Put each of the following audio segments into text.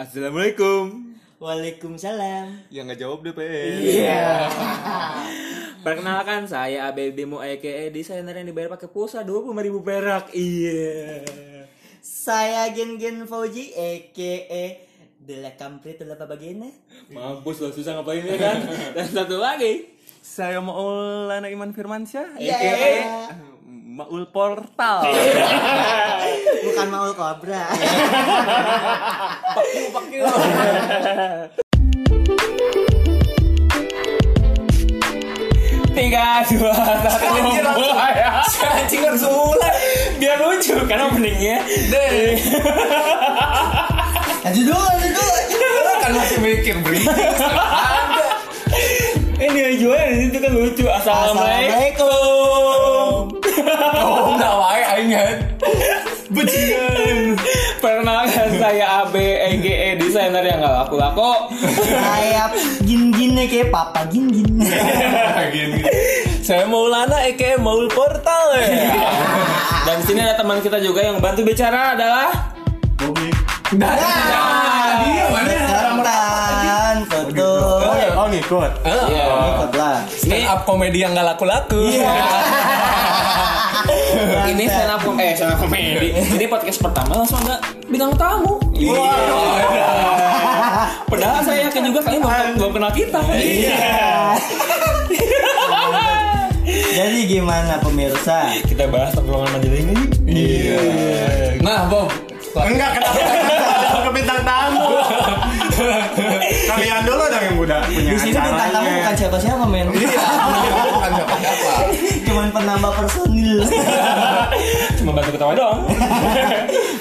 Assalamualaikum. Waalaikumsalam. Yang nggak jawab deh, Pe. Iya. Perkenalkan saya Abel Bimo aka desainer yang dibayar pakai pulsa 25 ribu perak. Iya. Saya Gen Gen Fauji aka Dela Kampret Dela Babagena. Mampus lo susah ngapain ya kan? Dan satu lagi. Saya Maulana Iman Firmansyah, Iya. aka Maul Portal. Bukan Maul Cobra. Tiga, dua, satu. mulai ya. Anjing harus mulai. Biar lucu karena openingnya. Lanjut dulu, lanjut dulu. lanjut dulu. kan masih mikir beri. Ini yang jual di situ kan lucu. Assalamualaikum. Oh, enggak wae aing laku-laku. Kayak Gin Ginnya kayak Papa Gin Gin. Gini. Saya Maulana aka Maul Portal ya. Dan di sini ada teman kita juga yang bantu bicara adalah Nah, dia mana? Sekarang foto. Oh ngikut. Iya. Ikut lah. Stand up komedi yang gak laku-laku. Ini stand up eh stand up comedy. Ini podcast pertama langsung ada bintang tamu. Padahal saya yakin juga kalian belum, belum kenal kita. Iya. Jadi gimana pemirsa? Kita bahas tongkrongan majalah ini. Iya. Nah, Bob. Enggak kenapa ke bintang tamu. Kalian dulu dong yang udah punya Di sini bintang tamu bukan siapa-siapa men. Bukan siapa-siapa. Cuman penambah personil. Cuma bantu ketawa doang.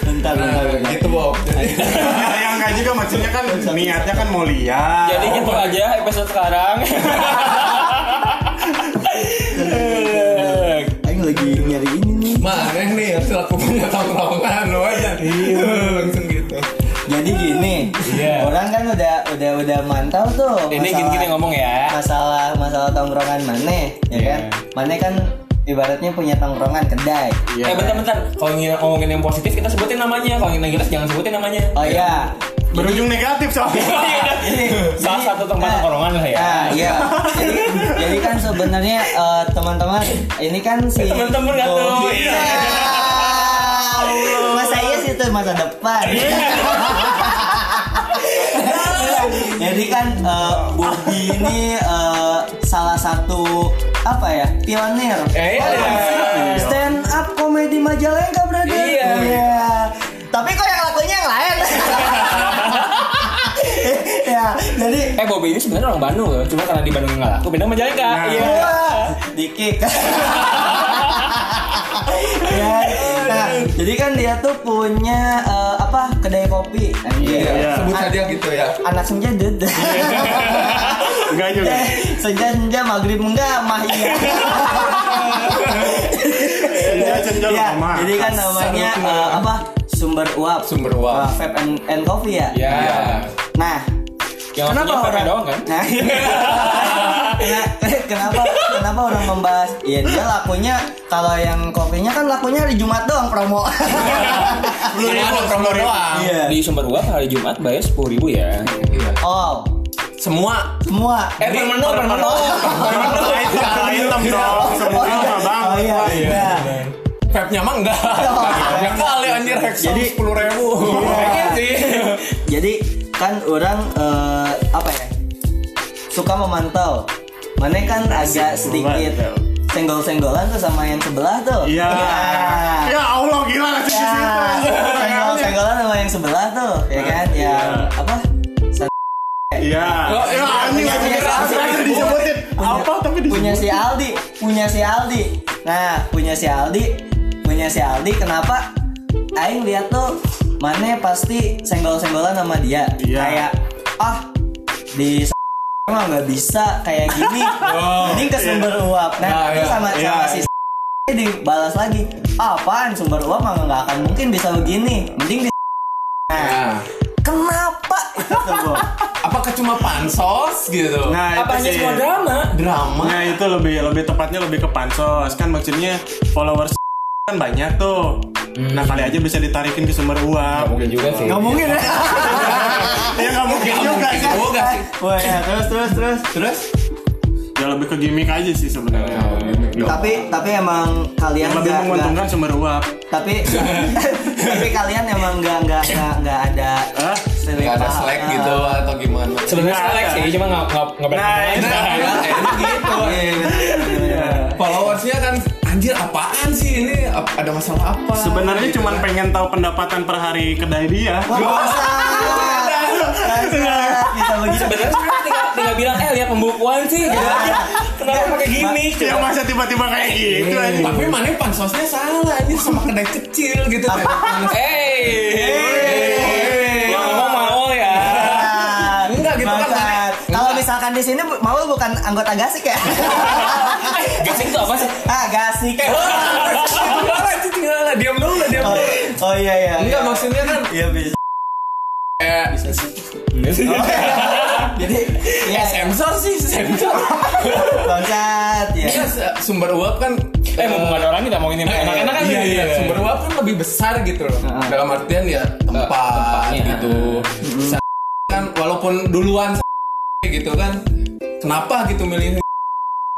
bentar, bentar, bentar. Gitu, Bob. Ya, juga maksudnya kan niatnya kan mau lihat. Jadi gitu aja episode sekarang. Aing lagi nyari ini nih. Mana nih harus aku punya tongkrongan lo aja. Langsung gitu. Jadi gini, Iya. orang kan udah udah udah mantau tuh. Ini masalah- gini-gini ngomong ya. Masalah masalah tongkrongan mana, ya Iya. kan? Mana kan ibaratnya punya tongkrongan kedai. Eh bentar-bentar, kalau ngomongin yang positif kita sebutin namanya, kalau yang negatif jangan sebutin namanya. Oh iya. Berujung negatif soalnya. Salah satu tempat Nah, tongkrongan lah ya. Nah, iya. jadi, jadi kan sebenarnya eh, teman-teman ini kan si Teman-teman nggak tahu, Oh, iya. Masa iya sih itu masa depan. Jadi kan eh, Bobby ini eh, salah satu apa ya pionir Eh, iya. stand up komedi Majalengka berarti. Iya. Tapi kok yang lakunya yang lain? Ya, jadi Eh Bobby ini sebenarnya orang Bandung loh, cuma karena di Bandung nggak laku, pindah Majalengka. Nah. Iya. Wah, dikik. ya, nah, jadi kan dia tuh punya eh, apa kedai kopi. Anjir. Iya. Sebut saja gitu ya. Anak senja dud. Enggak juga. senja senja maghrib enggak mah iya. Senja, senja, Ya, jadi kan namanya eh, apa sumber uap. Sumber uap. Eh, vape and, and coffee ya. Ya. Nah, Yang kenapa orang doang kan? Nah, Kena- kenapa kenapa orang membahas? Ya dia lakunya kalau yang kopinya kan lakunya hari Jumat doang promo. Sepuluh ribu, Ada promo ribu. doang. Iya. Di sumber uap hari Jumat bayar sepuluh ribu ya. Iya. Oh, Semua semua. Eh per menu, per menu. Itu kalau hitam dong. Semua mah bang. Oh iya. Nah, Vape-nya mah enggak. Ya kali anjir Jadi- sepuluh ribu. Iya. sih. Jadi kan orang eh, apa ya? Suka memantau. Mana kan agak sedikit senggol-senggolan tuh sama yang sebelah tuh. Iya. Nah. Ya Allah gila ngasih di Ya, situ. senggol-senggolan sama yang sebelah tuh, ya kan? Yang apa? Iya. Oh, Ya anjing anjing disebutin. Apa tapi punya si. Aldi, punya si Aldi. Nah, punya si Aldi, punya si Aldi. Kenapa? Aing lihat tuh, mana pasti senggol-senggolan sama dia. Iya. Kayak ah di mah nggak bisa kayak gini. Mending ke sumber uap. Nah, Nah, terus iya. sama Iya. sama si dibalas lagi. "Ah, apaan sumber uap mah nggak akan mungkin bisa begini. Mending di Nah, kenapa? Itu gua. apakah cuma pansos gitu? Nah, Apa hanya itu sih. semua drama? Drama. Nah itu lebih lebih tepatnya lebih ke pansos kan maksudnya followers kan banyak tuh. Nah kali aja bisa ditarikin ke sumber uap. Mungkin juga sih. Nggak mungkin ya. Ya nggak mungkin juga sih. juga sih. Wah, ya, terus terus terus. Terus? Ya lebih ke gimmick aja sih sebenarnya. Tapi tapi emang kalian Yang lebih nggak- menguntungkan sumber uap. nggak- tapi tapi kalian emang nggak nggak nggak nggak ada Hah? selek Gak ada paham. selek Ah. gitu atau gimana? Sebenarnya Nggak selek ada. sih, cuma nggak nggak nggak Nah, itu aja. Nah, enak gitu. Followersnya kan anjir apaan sih ini? Ada masalah apa? Sebenarnya Gitu cuma kan. pengen tahu pendapatan per hari kedai dia. Wah. Bisa begitu. Sebenarnya tinggal, tinggal bilang eh lihat pembukuan sih gitu aja. Kenapa pakai gimmick? Ya masa tiba-tiba kayak gitu Iya, aja. Tapi mana pansosnya salah ini sama kedai kecil gitu. Eh, di sini mau bukan anggota gasik ya? Gasing tuh apa sih? ah, gasik. Tinggal aja, tinggal lah, diam dulu lah, diam Oh, dulu. oh iya iya. Enggak maksudnya kan Iya bisa. kayak Jadi ya ya sensor sih sensor. bangsat ya. Iya, sumber uap kan Eh mau ada orang kita mau ini enak-enak kan iya, iya. sumber uap kan lebih besar gitu loh dalam artian ya tempat tempatnya. gitu kan walaupun duluan gitu kan kenapa gitu milih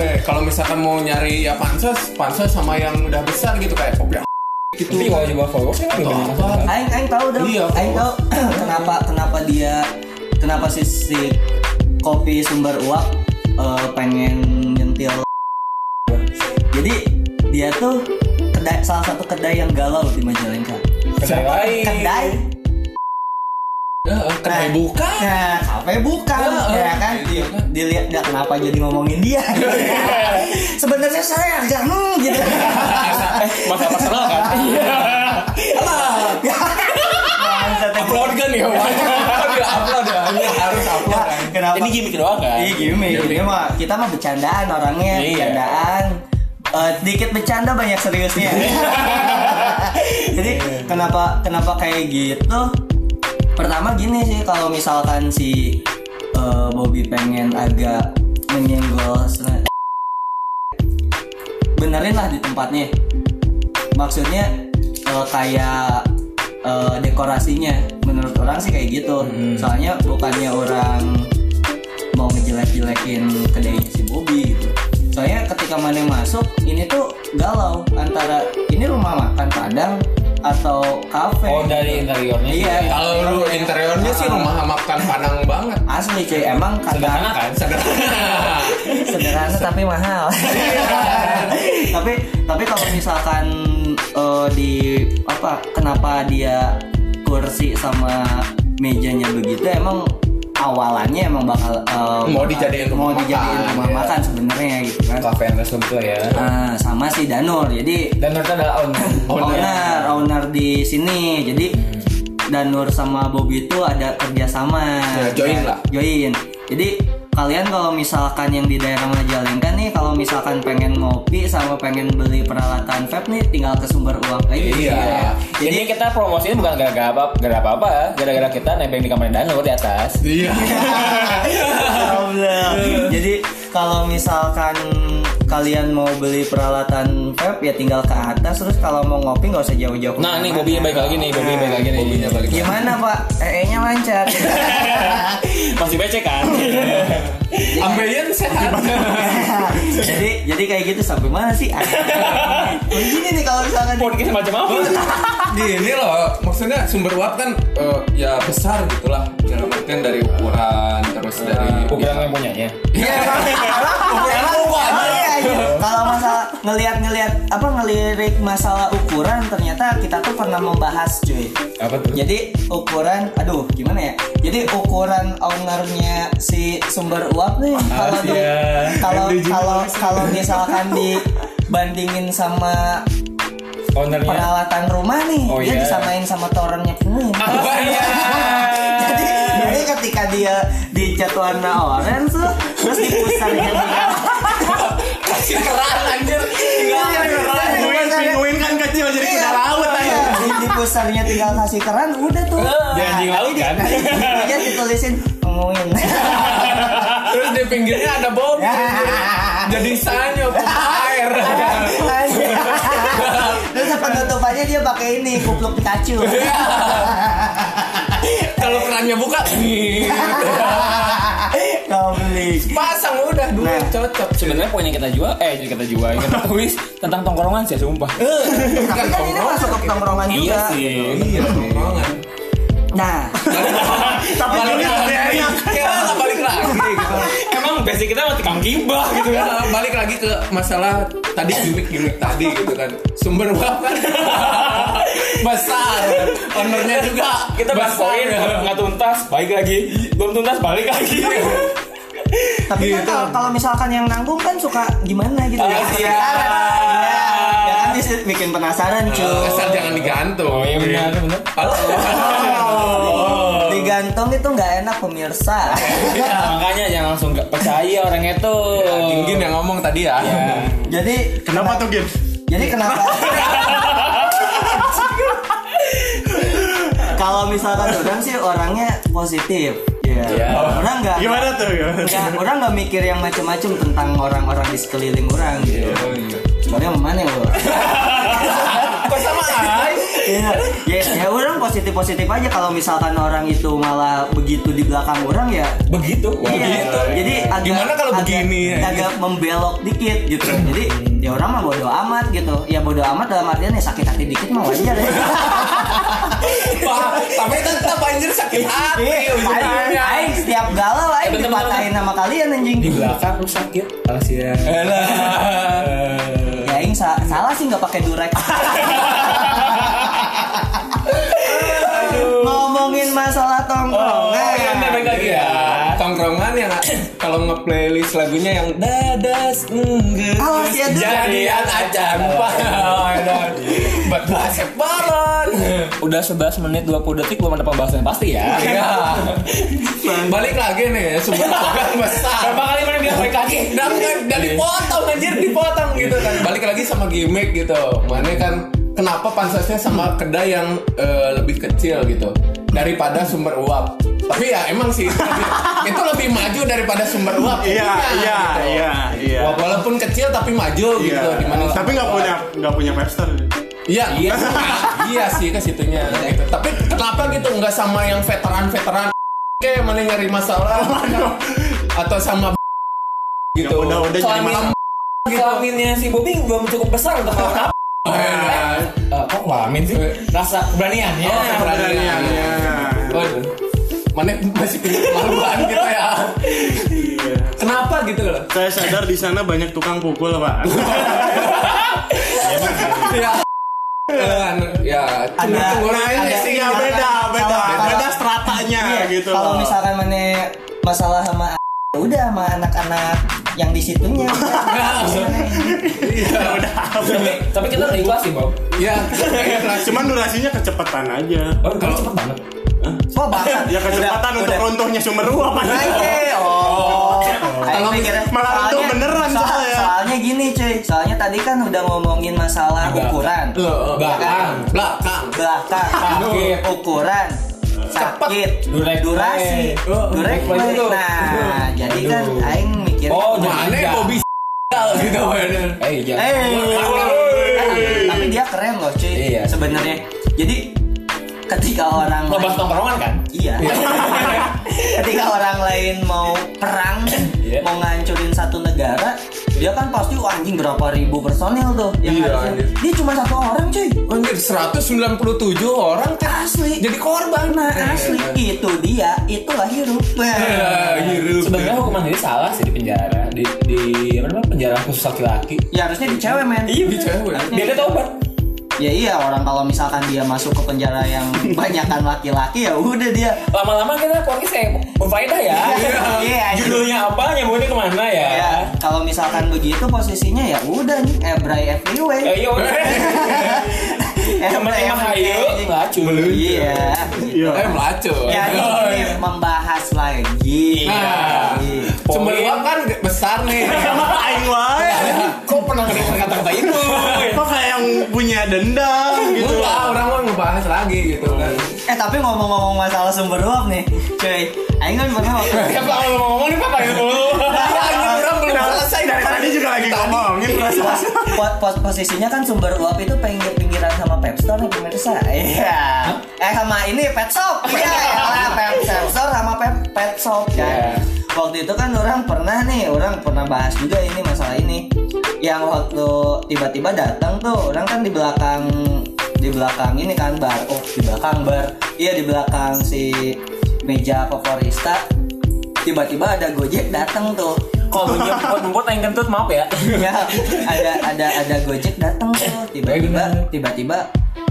Eh, kalau misalkan mau nyari ya pansos pansos sama yang udah besar gitu kayak kopi gitu Tapi kalau juga followers kan Atau apa. Aing aing tahu dong. Iya, aing tahu kenapa kenapa dia kenapa si, si kopi sumber uap eh, pengen nyentil. Jadi dia tuh kedai salah satu kedai yang galau di Majalengka. Kedai. Kedai Eh, kedai buka Nah, kafe bukan, Heeh. ya kan? Iya kan? Dilihat nggak kenapa jadi ngomongin dia. Sebenarnya saya agak hmm, gitu. Masa personal kan? Emang. upload kan ya Dia upload ya Ini harus upload Ya, kan kenapa? Ini gimmick doang kan? Iya gimmick. Ini mah kita mah bercandaan orangnya, Iya. bercandaan. Eh, dikit bercanda banyak seriusnya. Jadi kenapa kenapa kayak gitu? Pertama gini sih kalau misalkan si eh, Bobby pengen agak menyenggol benerin lah di tempatnya. Maksudnya eh, kayak eh, dekorasinya menurut orang sih kayak gitu. Soalnya bukannya orang mau ngejelek-jelekin kedainya si Bobby gitu. Soalnya ketika mana masuk ini tuh galau antara ini rumah makan Padang atau kafe. Oh dari interiornya. Iya. kalau lu interiornya sih rumah makan Padang banget Asli cuy, emang Sederhana kan? sederhana sederhana tapi mahal. tapi tapi kalau misalkan eh, di apa kenapa dia kursi sama mejanya begitu emang awalannya emang bakal eh, Mau dijadiin rumah mau dijadiin makan, rumah iya. makan sebenarnya gitu kan. And resto gitu ya. Ah, sama si Danur. Jadi Dan ternyata adalah owner. owner owner di sini. Jadi Danur sama Bobby itu ada kerjasama. Ya, join lah. Join. Jadi kalian kalau misalkan yang di daerah Majalengka nih, kalau misalkan pengen ngopi sama pengen beli peralatan vape nih, tinggal ke sumber uang aja. Iya. Jadi kita promosinya bukan gara-gara apa, gara apa, gara-gara kita nebeng di kamar Danur di atas. iya. Jadi kalau misalkan kalian mau beli peralatan vape ya tinggal ke atas terus kalau mau ngopi nggak usah jauh-jauh. Nah nih ke mana-mana. Bobby baik lagi nih, Bobby baik lagi nih. Bobby-nya balik. Gimana Pak? EE-nya lancar. Masih becek kan? ambeien sehat jadi jadi kayak gitu sampai mana sih? Begini nih kalau misalkan Podcast macam apa? gini loh maksudnya sumber uap kan eh, ya besar gitulah dalam artian dari ukuran terus dari Ukuran yang. Iya, emang, emang iya, iya. Kalau masalah ngelihat-ngelihat apa ngelirik masalah ukuran ternyata kita tuh pernah membahas cuy. Apa tuh? Jadi ukuran, aduh gimana ya? Jadi ukuran ownernya si sumber uap nih kalau di Asia. kalau kalau kalau misalkan dibandingin sama Ownernya. peralatan rumah nih, Oh, dia iya. disamain sama torennya penguin. Oh iya. jadi, jadi ketika dia di jatuhana orange terus di pusarnya keran anjir. Iya, Penguin, penguin kan kecil jadi Iya, kuda laut aja. iya. di, di pusarnya tinggal kasih keran udah tuh. Dia anjing laut kan? dia ditulisin penguin terus di pinggirnya ada Bobby jadi sanyo air. Terus penutupannya dia pakai ini kupluk Pikachu kalau kerannya buka. Gitu. Pasang udah dua Nah. cocok. Sebenarnya poin yang kita jual, eh yang kita jual, yang kita tulis tentang tongkrongan sih, sumpah. Tapi kan ini masuk ke tongkrongan Iya juga. sih. Iya, tongkrongan. Nah, Tapi Balik ini lagi, ya, balik lagi gitu. Emang basic kita mah tukang gibah gitu Ya, kan. balik lagi ke masalah tadi gimmick-gimmick tadi gitu kan. Sumber uap kan besar. Ownernya juga Kita bahas poin nggak tuntas, balik lagi. Belum tuntas, balik lagi. tapi kan Gitu. kalau, kalau misalkan yang nanggung kan suka gimana gitu Ah, ya. iya. Iya. Ya kan bikin penasaran cuy. Asal jangan digantung. Oh iya benar, benar. Digantung itu nggak enak pemirsa. Makanya jangan langsung gak percaya orang itu. Gin yang ngomong tadi ya. Jadi Kenapa tuh Gin? Jadi kenapa? Kalau misalkan orang sih orangnya positif, ya. Iya. Orang nggak Gimana tuh? Gimana? nggak orang nggak mikir yang macam-macam tentang orang-orang di sekeliling orang gitu. Soalnya mana lo? Ai? ya, ya, ya orang positif positif aja kalau misalkan orang itu malah begitu di belakang orang ya Begitu. Wah, Iya, gitu. jadi agak, Gimana kalau agak- begini, ya? Agak membelok dikit gitu. Jadi ya orang mah bodo amat gitu. Ya bodo amat dalam artian ya sakit hati dikit mah wajar ya. Wah, tapi tetap anjir sakit hati Iya, Aing, ujung-ujungnya. aing setiap galau aing dipatahin sama kalian anjing. Di belakang lu sakit. Kasihan. Ya aing sa- salah sih nggak pakai durek. masalah tongkrongan. Oh, iya, balik lagi ya. Tongkrongan yang kalau nge-playlist lagunya yang dadas enggak Awas ya, jadian acan buat basket balon Udah 11 menit 20 detik belum ada pembahasan yang pasti ya. Iya. Balik lagi nih sumber program besar. Berapa kali mana bilang balik lagi? Dan, dan dipotong anjir dipotong gitu kan. Balik lagi sama gimmick gitu. Mana kan kenapa pansasnya sama kedai yang eh, lebih kecil gitu daripada sumber uap. Tapi ya emang sih itu lebih, itu lebih maju daripada sumber uap. Iya, kopinya, iya, gitu. iya, iya. Wa- Walaupun kecil tapi maju gitu Iya. dibanding Tapi nggak punya nggak punya Webster. Iya, iya, iya sih ke situnya gitu. Tapi kenapa gitu nggak sama yang veteran-veteran kayak mana nyari masalah atau sama gitu. Yang udah-udah jadi Kelamin, malam. kelaminnya si Bobby belum cukup besar untuk melakukan Eh, Eh, kok kelamin sih? Rasa keberanian ya. Oh, keberanian. Iya. Waduh. Mana masih punya kemaluan gitu ya. Iya. Kenapa gitu loh? Saya sadar di sana banyak tukang pukul, Pak. Ya. Kan, ya, Ada- Nah, ini sih. ya beda, beda, beda stratanya Iya, gitu. Kalau misalkan mana masalah sama ya udah sama anak-anak yang di situnya. Iya, udah. Tapi, kita udah ikhlas sih, Bob. Ya, Cuman durasinya kecepatan aja. Oh, kalau cepet banget. Oh bahkan Ya kecepatan untuk runtuhnya sumber uap aja. Oke, oh. Aing mikirnya- malah itu soalnya- beneran soal- soalnya. Soalnya gini cuy, soalnya tadi kan udah ngomongin masalah ukuran, belakang, belakang. belakang, Sakit. ukuran, sakit, Durek durasi. Oh, durek play. itu. Nah, jadi kan Aing mikir, Oh, Mana Iya. Bobby gitu bener. Eh, jangan. Tapi, dia keren loh cuy, Iya. sebenarnya. Jadi ketika orang Ngebahas tongkrongan kan? Iya. Ketika orang lain mau perang, Iya. mau ngancurin satu negara, dia kan pasti "Wah, anjing berapa ribu personil tuh yang Iya, harusnya. anjir. Dia cuma satu orang cuy. Anjir 197 orang kan Asli. jadi korban. Nah asli itu dia, itulah hirup. Ya, hirup. Sebenarnya hukuman ini salah sih di penjara. Di di apa namanya penjara khusus laki-laki. Ya harusnya di cewek men. Iya, di cewek. Dia dia tobat. Ya iya orang kalau misalkan dia masuk ke penjara yang banyakkan laki-laki ya udah dia. Lama-lama kita podcast kayak berfaedah ya. Iya. anjir. Judulnya apa, nyambungnya ke mana ya? Ya, kalau misalkan begitu posisinya ya udah nih Ebray everywhere. Ya, iya. Temen emang hayu, ngacu. Iya. Iya. Eh melacu. Ya ini, iya. membahas lagi. Nah, Iya. uap kan besar nih. Aing wae. Kok pernah ngedengar kata-kata itu? Yang punya dendam gitu. Enggak, orang mau ngebahas lagi gitu kan. Eh tapi ngomong-ngomong masalah sumber uap nih, cuy. Aing kan pernah waktu Ya kalau ngomong nih apa ya dulu? Ya, orang belum selesai Dari tadi juga lagi ngomongin pos, pos- posisinya kan sumber uap itu pinggir-pinggiran sama Pep Store nih pemirsa. Iya. Eh sama ini Pet Shop. Iya, ya, Pep Pep pet shop kan. Waktu itu kan orang pernah nih, orang pernah bahas juga ini masalah ini. Yang waktu tiba-tiba datang tuh, orang kan di belakang di belakang ini kan bar, oh di belakang bar, iya di belakang si meja favorista. Tiba-tiba ada Gojek datang tuh. Kalau bunyi empot-empot yang kentut maaf ya. ya ada ada ada Gojek datang tuh tiba-tiba tiba-tiba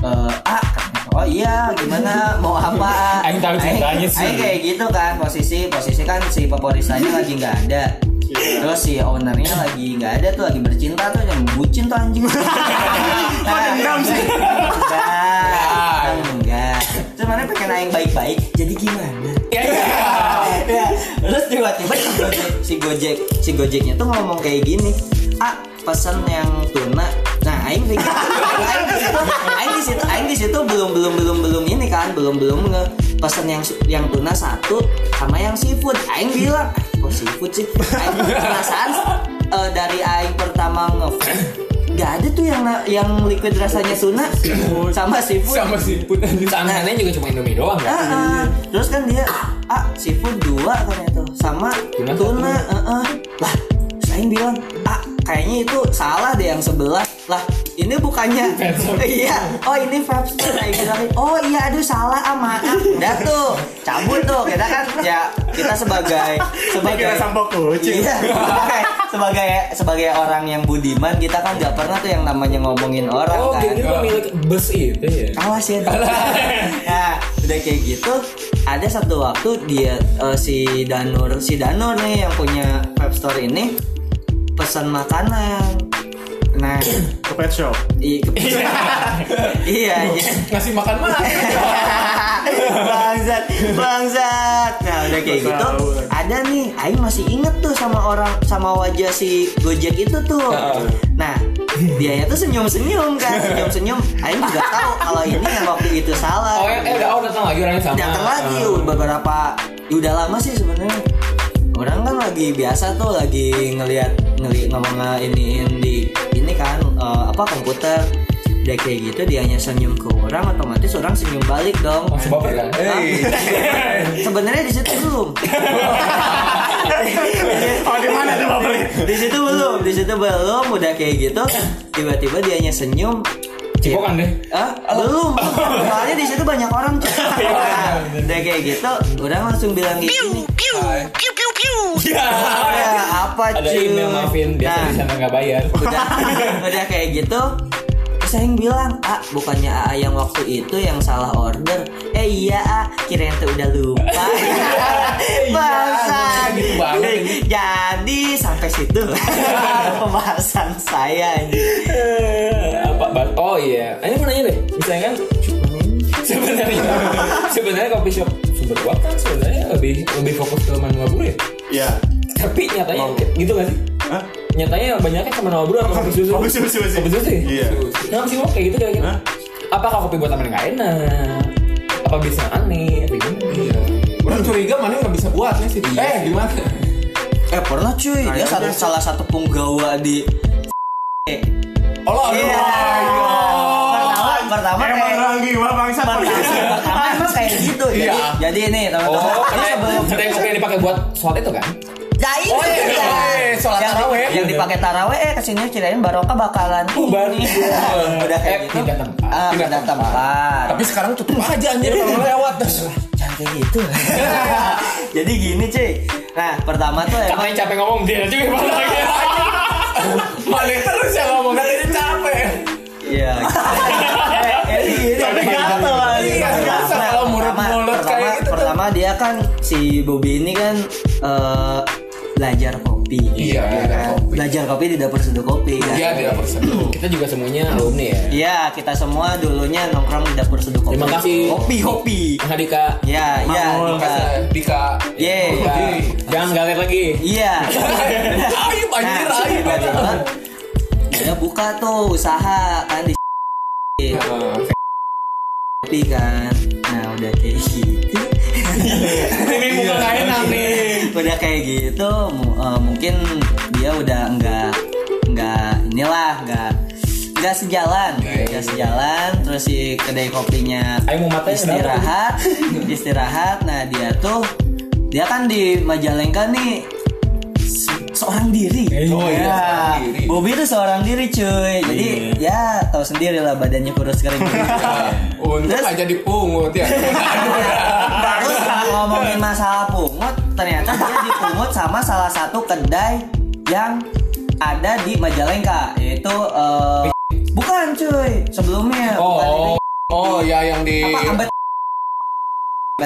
eh, ah oh iya gimana? Mau apa? Aing tahu ceritanya sih. Aing kayak gitu kan posisi posisi kan si favoristanya lagi nggak ada. Terus si ownernya lagi nggak ada tuh lagi bercinta tuh yang bucin tuh anjing. Nah, dendam sih? enggak. Enggak. Terus mana pengen aing baik-baik jadi gimana? Ya, ya. terus tiba-tiba si gojek si gojek si gojeknya tuh ngomong kayak gini. Ah pesan yang tuna aing aing di situ aing di situ aing di situ belum belum belum belum ini kan belum belum nge pesan yang yang tuna satu sama yang seafood. Aing bilang "Ah, kok seafood sih? Aing perasaan eh, dari aing pertama nge Gak ada tuh yang yang liquid rasanya tuna sama seafood. Sama anjing. Aneh-aneh juga cuma Indomie doang kan? Ah, ah. Terus kan dia ah seafood dua katanya tuh sama Tuna tuna, ah, ah. lah saya bilang ah kayaknya itu salah deh yang sebelah. Lah ini bukannya. Iya. Oh ini bilang oh iya aduh salah ah maaf. Udah tuh cabut tuh kita kan ya kita sebagai sebagai Kira sampo kucing. Iya, sebagai, sebagai sebagai orang yang budiman kita kan nggak pernah tuh yang namanya ngomongin orang Oh, kan. jadi pemilik bus itu ya? awas ya nah udah kayak gitu ada satu waktu dia eh, si Danur si Danur nih yang punya web store ini pesan makanan. Nah pet shop. i- ke- iya. Iya ngasih makan mah bangsat bangsat. Nah udah kayak gitu ada nih Aing masih inget tuh sama orang sama wajah si Gojek itu tuh. Nah dianya tuh senyum senyum kan senyum senyum Aing juga tahu kalau ini yang waktu itu salah. Oh, eh, udah oh, datang lagi orangnya sama. datang lagi Ah. beberapa ya udah lama sih sebenarnya. Orang kan lagi biasa tuh lagi ngelihat ngeli ngomong iniin di eh, apa komputer dia kayak gitu dia hanya senyum ke orang otomatis orang senyum balik dong baper kan? Hah? sebenarnya di situ belum Oh di mana tuh bapernya? di situ belum di situ belum udah kayak gitu tiba-tiba dia hanya senyum Cipokan deh. Ah, belum. Soalnya di situ banyak orang. cuy. Nah, udah kayak gitu, orang langsung bilang gini. Ya. Ya, apa Ada cuy? email maafin biasa Nah, di sana nggak bayar. udah, udah kayak gitu. Terus Aing bilang, ah bukannya A yang waktu itu yang salah order Eh iya A, kirain tuh udah lupa Bangsa gitu banget ini. Jadi sampai situ Pembahasan saya ini Eh, apa oh iya ini mau nanya deh misalnya kan sebenarnya sebenarnya kopi shop sumber uang kan sebenarnya lebih lebih fokus ke manual brew ya Iya. tapi nyatanya gitu gak sih Hah? nyatanya banyaknya ke manual brew apa kopi susu Kopi susu sih. kopi susu ya? Iya. kenapa sih kayak gitu kira-kira Hah? apakah kopi buatan nggak enak apa bisa aneh apa gimana Iya. Orang curiga mana nggak bisa buatnya sih. Eh gimana? Eh pernah cuy, dia Kayaknya satu, sih. salah satu punggawa di Oh, Iya. Pertama, Emang kayak orang gila bangsa pertama emang kayak gitu. Jadi, Iya. jadi ini teman-teman. oh ini sebelum ada yang dipakai buat sholat itu kan Ya itu Oh, iya, dia. iya, sholat yang, taraweh. yang dipakai taraweh eh ke sini kirain barokah bakalan Bubar. ini. Udah kayak Eh, gitu. pindah tempat. Ah, Pindah pindah tempat. Tapi sekarang tutup aja anjir kalau lewat. jangan kayak gitu. Jadi gini cuy. Nah pertama tuh emang katanya capek ngomong dia juga malah terus yang ngomong katanya capek. Iya. Ini Tapi gatel lagi. iya, biasa Nah, kalau mulut- mulut pertama, kayak gitu. Pertama dia kan si Bobby ini kan eh, belajar kopi. Iya, ya belajar kan? kopi. Belajar kopi di dapur seduh kopi kan. Iya dia perseduh. kita juga semuanya alumni ya Iya, kita semua dulunya nongkrong di dapur seduh kopi. Terima kasih. Kopi, kopi. Mas Adika Iya, iya, Dika. Dika. Ye. Ya, jangan galet lagi Iya. Ayo anjir Nah, ayo. tiba-tiba dia buka tuh usaha kan di kopi kan. Nah, udah kayak gitu. Ini muka gak enak nih. udah kayak gitu eh, mungkin dia udah enggak enggak inilah enggak enggak sejalan. Enggak sejalan terus si kedai kopinya istirahat istirahat. Nah dia tuh dia kan di Majalengka nih seorang diri. Oh, iya, Ya. Bobby itu seorang diri cuy. Jadi ya tahu sendiri lah badannya kurus kering. Untuk Terus- aja dipungut ya. Terus ngomongin masalah pungut, ternyata dia dipungut sama salah satu kedai yang ada di Majalengka, yaitu eh, bukan cuy, sebelumnya. bukan Oh. Oh ya yang di apa ambet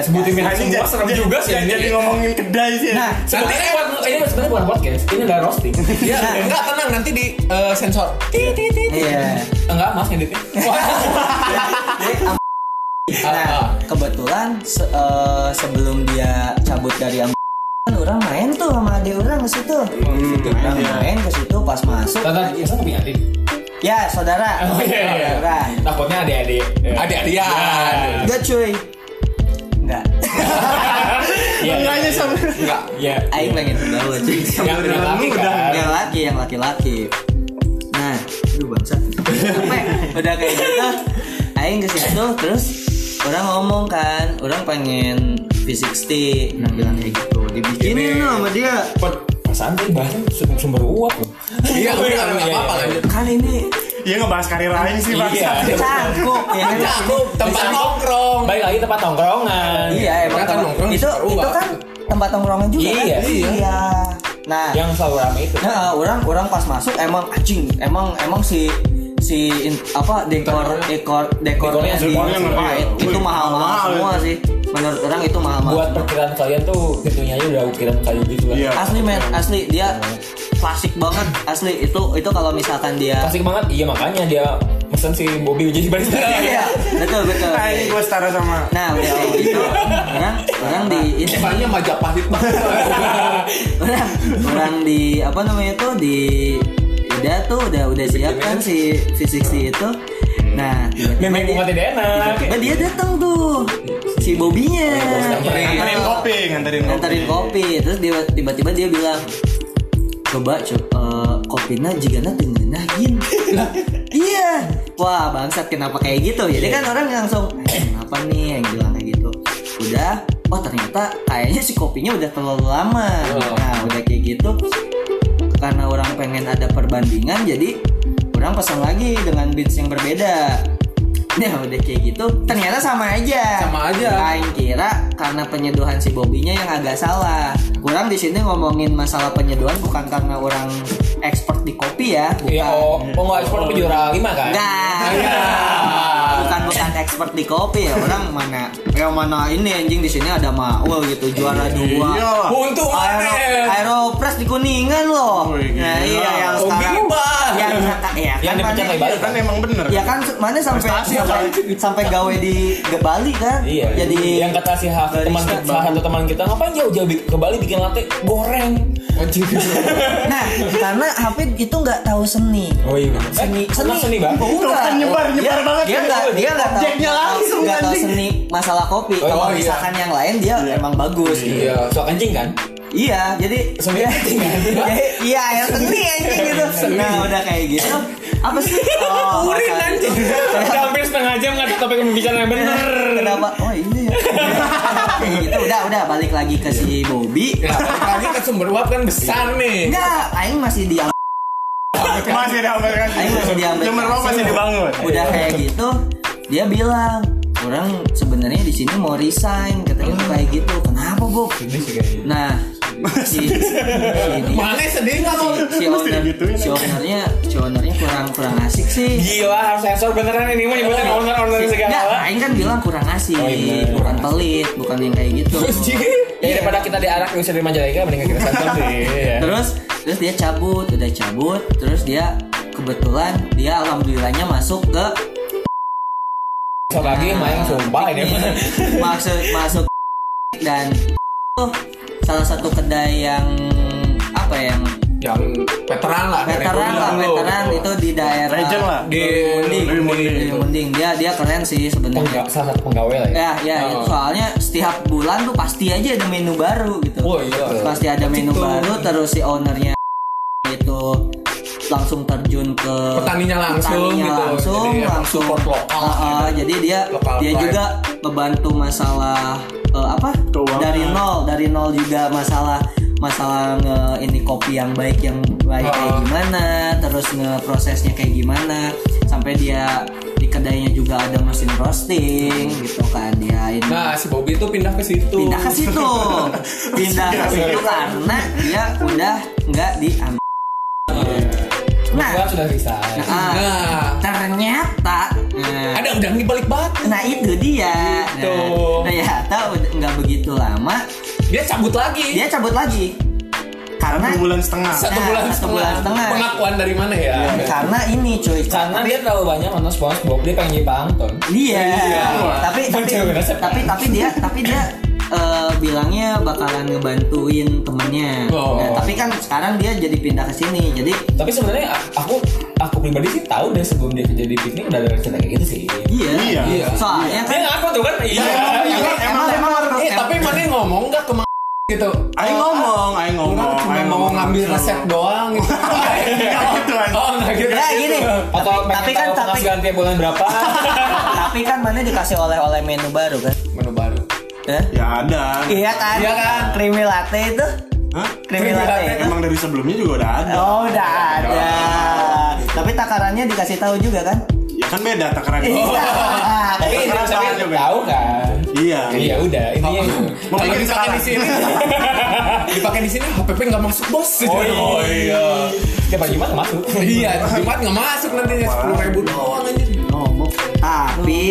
sebutin Nah, semua jadi- serem juga sih jadi- ini. Jadi ngomongin kedai sih. Nah, Nanti ini buat ini sebenarnya bukan podcast, ini udah roasting. Ya, enggak tenang nanti di eh, sensor. iya. Enggak, Mas ngeditnya. Ah, Nah, kebetulan se- eh, sebelum dia cabut dari Am kan orang main tuh sama adik orang ke situ. Orang main ke situ pas masuk. Tata, masa punya adik? Ya, saudara. Oh iya, iya. Saudara. Takutnya adik-adik. Ya. Adik-adian. Enggak cuy. Enggak. Iya. Enggaknya sama. Enggak. Iya. Aing pengen bawa cuy. Yang laki kan. Yang laki, yang laki-laki. Nah, aduh bangsat. Sampai udah kayak gitu. Aing ke situ terus orang ngomong kan, orang pengen V60. Nah, bilang kayak gitu. Dibikinin loh sama dia. Perasaan tadi bahasnya sum- sumber uap loh. Iya, udah enggak apa-apa lanjut. Kan ini Iya ngebahas karir lain sih bang. Iya. cangkuk ya kan? Cakep, tempat nongkrong. Baik lagi tempat tongkrongan. Iya, emang Kan nongkrong itu itu kan tempat nongkrongan juga Iya, kan? iya. Nah, Yang selalu ramai itu. Nah, orang orang pas masuk emang anjing, emang emang si si in- apa dekor dekor dekornya Dekornya di iya. itu, itu Wih, mahal-mahal mahal semua itu. sih. Menurut orang itu mahal-mahal. Buat perkiraan kalian tuh pintunya aja udah ukiran kayu gitu. Iya. asli men, asli dia klasik banget, asli itu itu kalau misalkan dia Klasik banget, iya makanya dia mesen si Bobby jadi barista. Iya, betul betul. Nah ini gue setara sama. Nah, udah kayak gitu, orang orang di ini Depannya Majapahit banget. orang orang di apa namanya itu di udah tuh udah udah siap kan si V60 itu nah tiba-tiba Memang dia, bukan tidak enak. tiba-tiba dia datang tuh si bobinya Nganterin kopi, nganterin kopi. nganterin kopi terus dia tiba-tiba dia bilang coba coba kopinya jika na tengenahin iya. Wah bangsat kenapa kayak gitu? Jadi kan orang langsung eh, kenapa nih? Yang bilang kayak gitu. Udah oh ternyata kayaknya si kopinya udah terlalu lama. Nah udah kayak gitu karena orang pengen ada perbandingan jadi orang pesan lagi dengan beans yang berbeda Nah udah kayak gitu ternyata sama aja. Sama aja. Aing kira karena penyeduhan si Bobinya yang agak salah. Kurang di sini ngomongin masalah penyeduhan bukan karena orang expert di kopi ya. Bukan. Iya, oh, oh nggak ekspor tapi juara lima kan? Enggak. Iya. Bukan bukan expert di kopi ya. Orang mana yang mana ini anjing di sini ada Maul gitu juara dua. Iya. Untung Yang kan dipecat mana- kayak balik Kan emang bener. Ya kan mana sampai sampai, sampai gawe di ke Bali kan? Iya. Jadi yang kata si teman salah satu teman kita ngapain jauh-jauh ke Bali bikin latte goreng. Nah, karena Hafid itu nggak tahu seni. Oh iya. Seni, Eh, seni, seni banget. Oh, Tuh enggak. kan nyebar, nyebar dia, banget Dia nggak, dia nggak tahu, Objeknya nggak tahu- langsung, nggak tahu seni masalah kopi. Oh, Kalau iya. misalkan yang lain dia emang bagus. gitu. Iya. Sok anjing kan? Iya, jadi Seni anjing kan? iya yang seni anjing gitu. Nah, udah kayak gitu. Apa sih? Oh, Urin anjing. Udah hampir setengah jam nggak topik pembicaraan yang bener. Kenapa? Oh iya ya. Kayak gitu udah udah balik lagi ke si Bobby. Ya, balik lagi ke sumber uap kan besar nih. Enggak, aing masih di Masih diambil kan. Aing masih diambil Nomor berapa masih dibangun. udah kayak gitu dia bilang orang sebenarnya di sini mau resign katanya tuh kayak gitu kenapa Bob nah si, Mana sedih nggak mau? si owner digituin. si ownernya si ownernya kurang kurang asik sih Gila harus sensor beneran ini mah nyebutin owner-owner Enggak, segala. Aing kan bilang kurang asik, Oh, iya, bukan pelit, bukan yang kayak gitu. Ya daripada kita diarak bisa di Majalengka mendingan kita sensor sih. Iya. terus terus dia cabut udah cabut terus dia kebetulan dia alhamdulillahnya masuk ke Sok lagi main sumpah ini mah. masuk masuk dan tuh salah satu kedai yang apa ya, yang Yang veteran lah. veteran lah veteran itu di daerah Legend lah. Di Munding, Di Munding. Di Munding. dia dia keren sih sebenarnya salah satu penggawe lah ya. ya ya Oh. itu soalnya setiap bulan tuh pasti aja ada menu baru gitu Oh iya. pasti ada menu Gitu. baru terus si ownernya itu langsung terjun ke Petaninya langsung petaninya gitu. langsung Jadi langsung support lokal Ah, ah, gitu. jadi dia Lokal dia pride. juga membantu masalah eh, apa Keuangan. dari nol dari nol juga masalah masalah nge ini kopi yang baik yang baik kayak Oh. gimana terus ngeprosesnya kayak gimana sampai dia di kedainya juga ada mesin roasting gitu kan dia ini Nah, si Bobby itu pindah ke situ. pindah ke situ pindah ke situ karena dia udah nggak diambil nah Gua sudah resign. ah, Nah, ternyata nah, ada udang di balik batu. Nah itu dia. Gitu. Nah, ternyata udah nggak begitu lama Dia cabut lagi. dia cabut lagi. Karena Satu bulan setengah. satu Nah, bulan satu setengah. bulan setengah. Pengakuan dari mana ya? karena ini cuy. Karena dia terlalu banyak nonton SpongeBob, dia pengen jadi dia. Iya. Tapi tapi tapi tapi dia tapi dia eh, bilangnya bakalan ngebantuin temennya. Oh. Nah, tapi kan sekarang dia jadi pindah ke sini. Jadi Tapi sebenarnya aku aku pribadi sih tahu deh sebelum dia kerja di piknik udah ada rencana kayak gitu sih. iya. Iya. Iya. Soalnya kan ngaku tuh kan? Iya. emang emang emang harus Eh, tapi mana ngomong nggak ke ma- gitu? Aing ngomong, aing ngomong. Cuma aing mau ngomong ngambil resep doang gitu. Gitu. Oh, enggak gitu. Ya gini. Atau Tapi, tapi kan tapi tiap bulan berapa? tapi kan mana dikasih oleh-oleh menu baru kan? Menu baru. Ya? Ya ada. Iya kan? Iya kan? Creamy latte itu? Hah? Creamy Creamy latte. latte. Emang dari sebelumnya juga udah ada. Oh, udah ada. Tapi takarannya dikasih tahu juga kan? Ya kan beda takarannya. Iya. Tapi juga. tahu kan? Iya. Iya udah, ini Mau dipakai di sini, dipakai di sini HPP nggak masuk bos. Oh iya. Tiap hari Jumat masuk. Iya, Jumat nggak masuk nantinya sepuluh ribu doang anjir. Ngomong. Tapi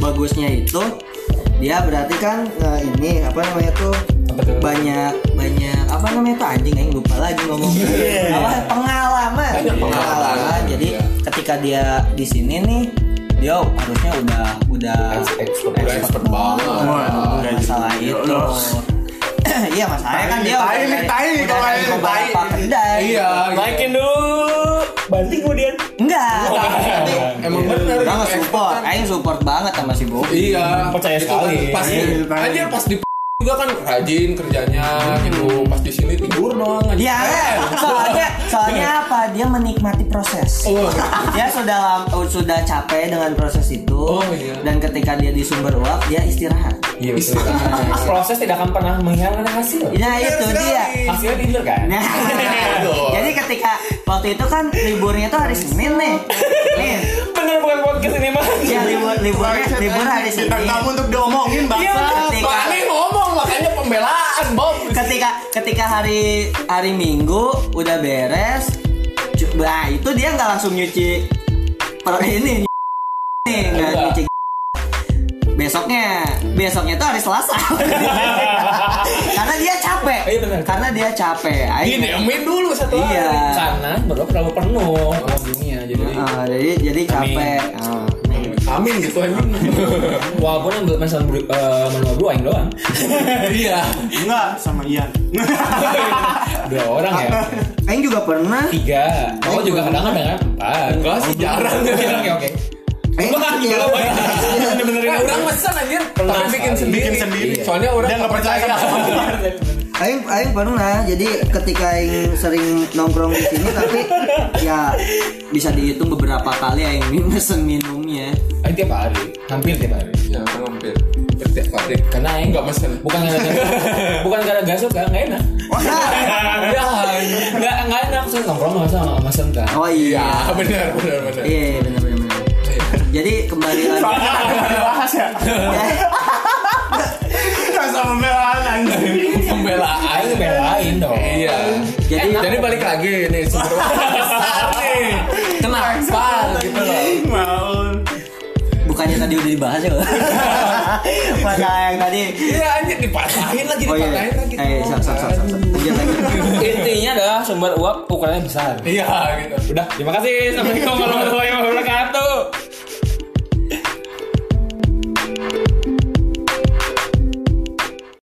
bagusnya itu dia berarti kan eh, ini apa namanya tuh banyak banyak apa namanya tuh anjing aing lupa lagi ngomong apa pengalaman Banyak pengalaman. jadi Iya. ketika dia di sini nih dia harusnya udah udah Expert. Banget. Masalah jadi. itu iya masalahnya kan dia tai, udah tai, udah kalau beberapa tai. kedai Iya. Naikin dulu. Banting kemudian. enggak Emang bener. Udah nggak support. Aing support banget sama si Bobby. Iya. Percaya sekali. kan Pas Iya, tanya. anjir pas di juga kan rajin kerjanya gitu. Pas di sini tidur doang anjir. Dia Eh. soalnya soalnya apa? Dia menikmati proses. Oh. Dia sudah oh, sudah capek dengan proses itu. Oh, iya. Dan ketika dia di sumber uap, dia istirahat. Iya betul. Proses tidak akan pernah mengkhianati hasil. Nah itu sekali. dia. Hasilnya tidur kan? Nah, jadi ketika waktu itu kan liburnya itu hari Senin nih. Nih, Bener bukan podcast ini mah. ya libur liburnya libur hari Bintang Senin. tamu untuk diomongin Iya, bangsa. makanya pembelaan, Bob. ketika ketika hari hari Minggu udah beres, bah itu dia nggak langsung nyuci per ini nih nggak Enggak. nyuci besoknya besoknya tuh hari Selasa karena dia capek Iya, benar. karena dia capek Aing- Didemin dulu satu Iya. hari. Karena berdua terlalu penuh malam dunia jadi Ah, jadi jadi capek Ah. Amin gitu anjing. walaupun yang eh, manual berdua yang doang Iya. Enggak sama Ian. dua orang ya Aing juga pernah tiga oh juga kadang-kadang kan empat Enggak sih jarang. oke oke Wah, iya. gila, banyak. Bener-benerin Nah, orang. pesan anjir, Pernah tapi bikin sendiri. Bikin sendiri. Soalnya orang Dia nggak percaya sama Aing Aing pernah jadi ketika Aing sering nongkrong di sini tapi ya bisa dihitung beberapa kali Aing mesen minumnya Ah, tiap hari hampir tiap hari Ya, hampir. Setiap hari. karena yang Enggak mesen. bukan gara bukan gara gak suka nggak enak Ya, nggak nggak enak sih nongkrong nggak sama mesen kan oh iya, iya benar, benar, benar. iya iya, benar benar benar jadi kembali lagi Dibahas ya. Rasa pembelaan anjing. Pembelaan. Aing belain dong Iya. Jadi- Enak. jadi balik lagi nih nih. Kenapa gitu loh? Mau. bukannya tadi udah dibahas ya masalah yang tadi Iya anjir dipatahin lagi, oh iya dipatahin lagi. eh sap. lanjut lanjut intinya adalah sumber uap ukurannya besar Iya gitu. udah terima kasih assalamualaikum warahmatullahi wabarakatuh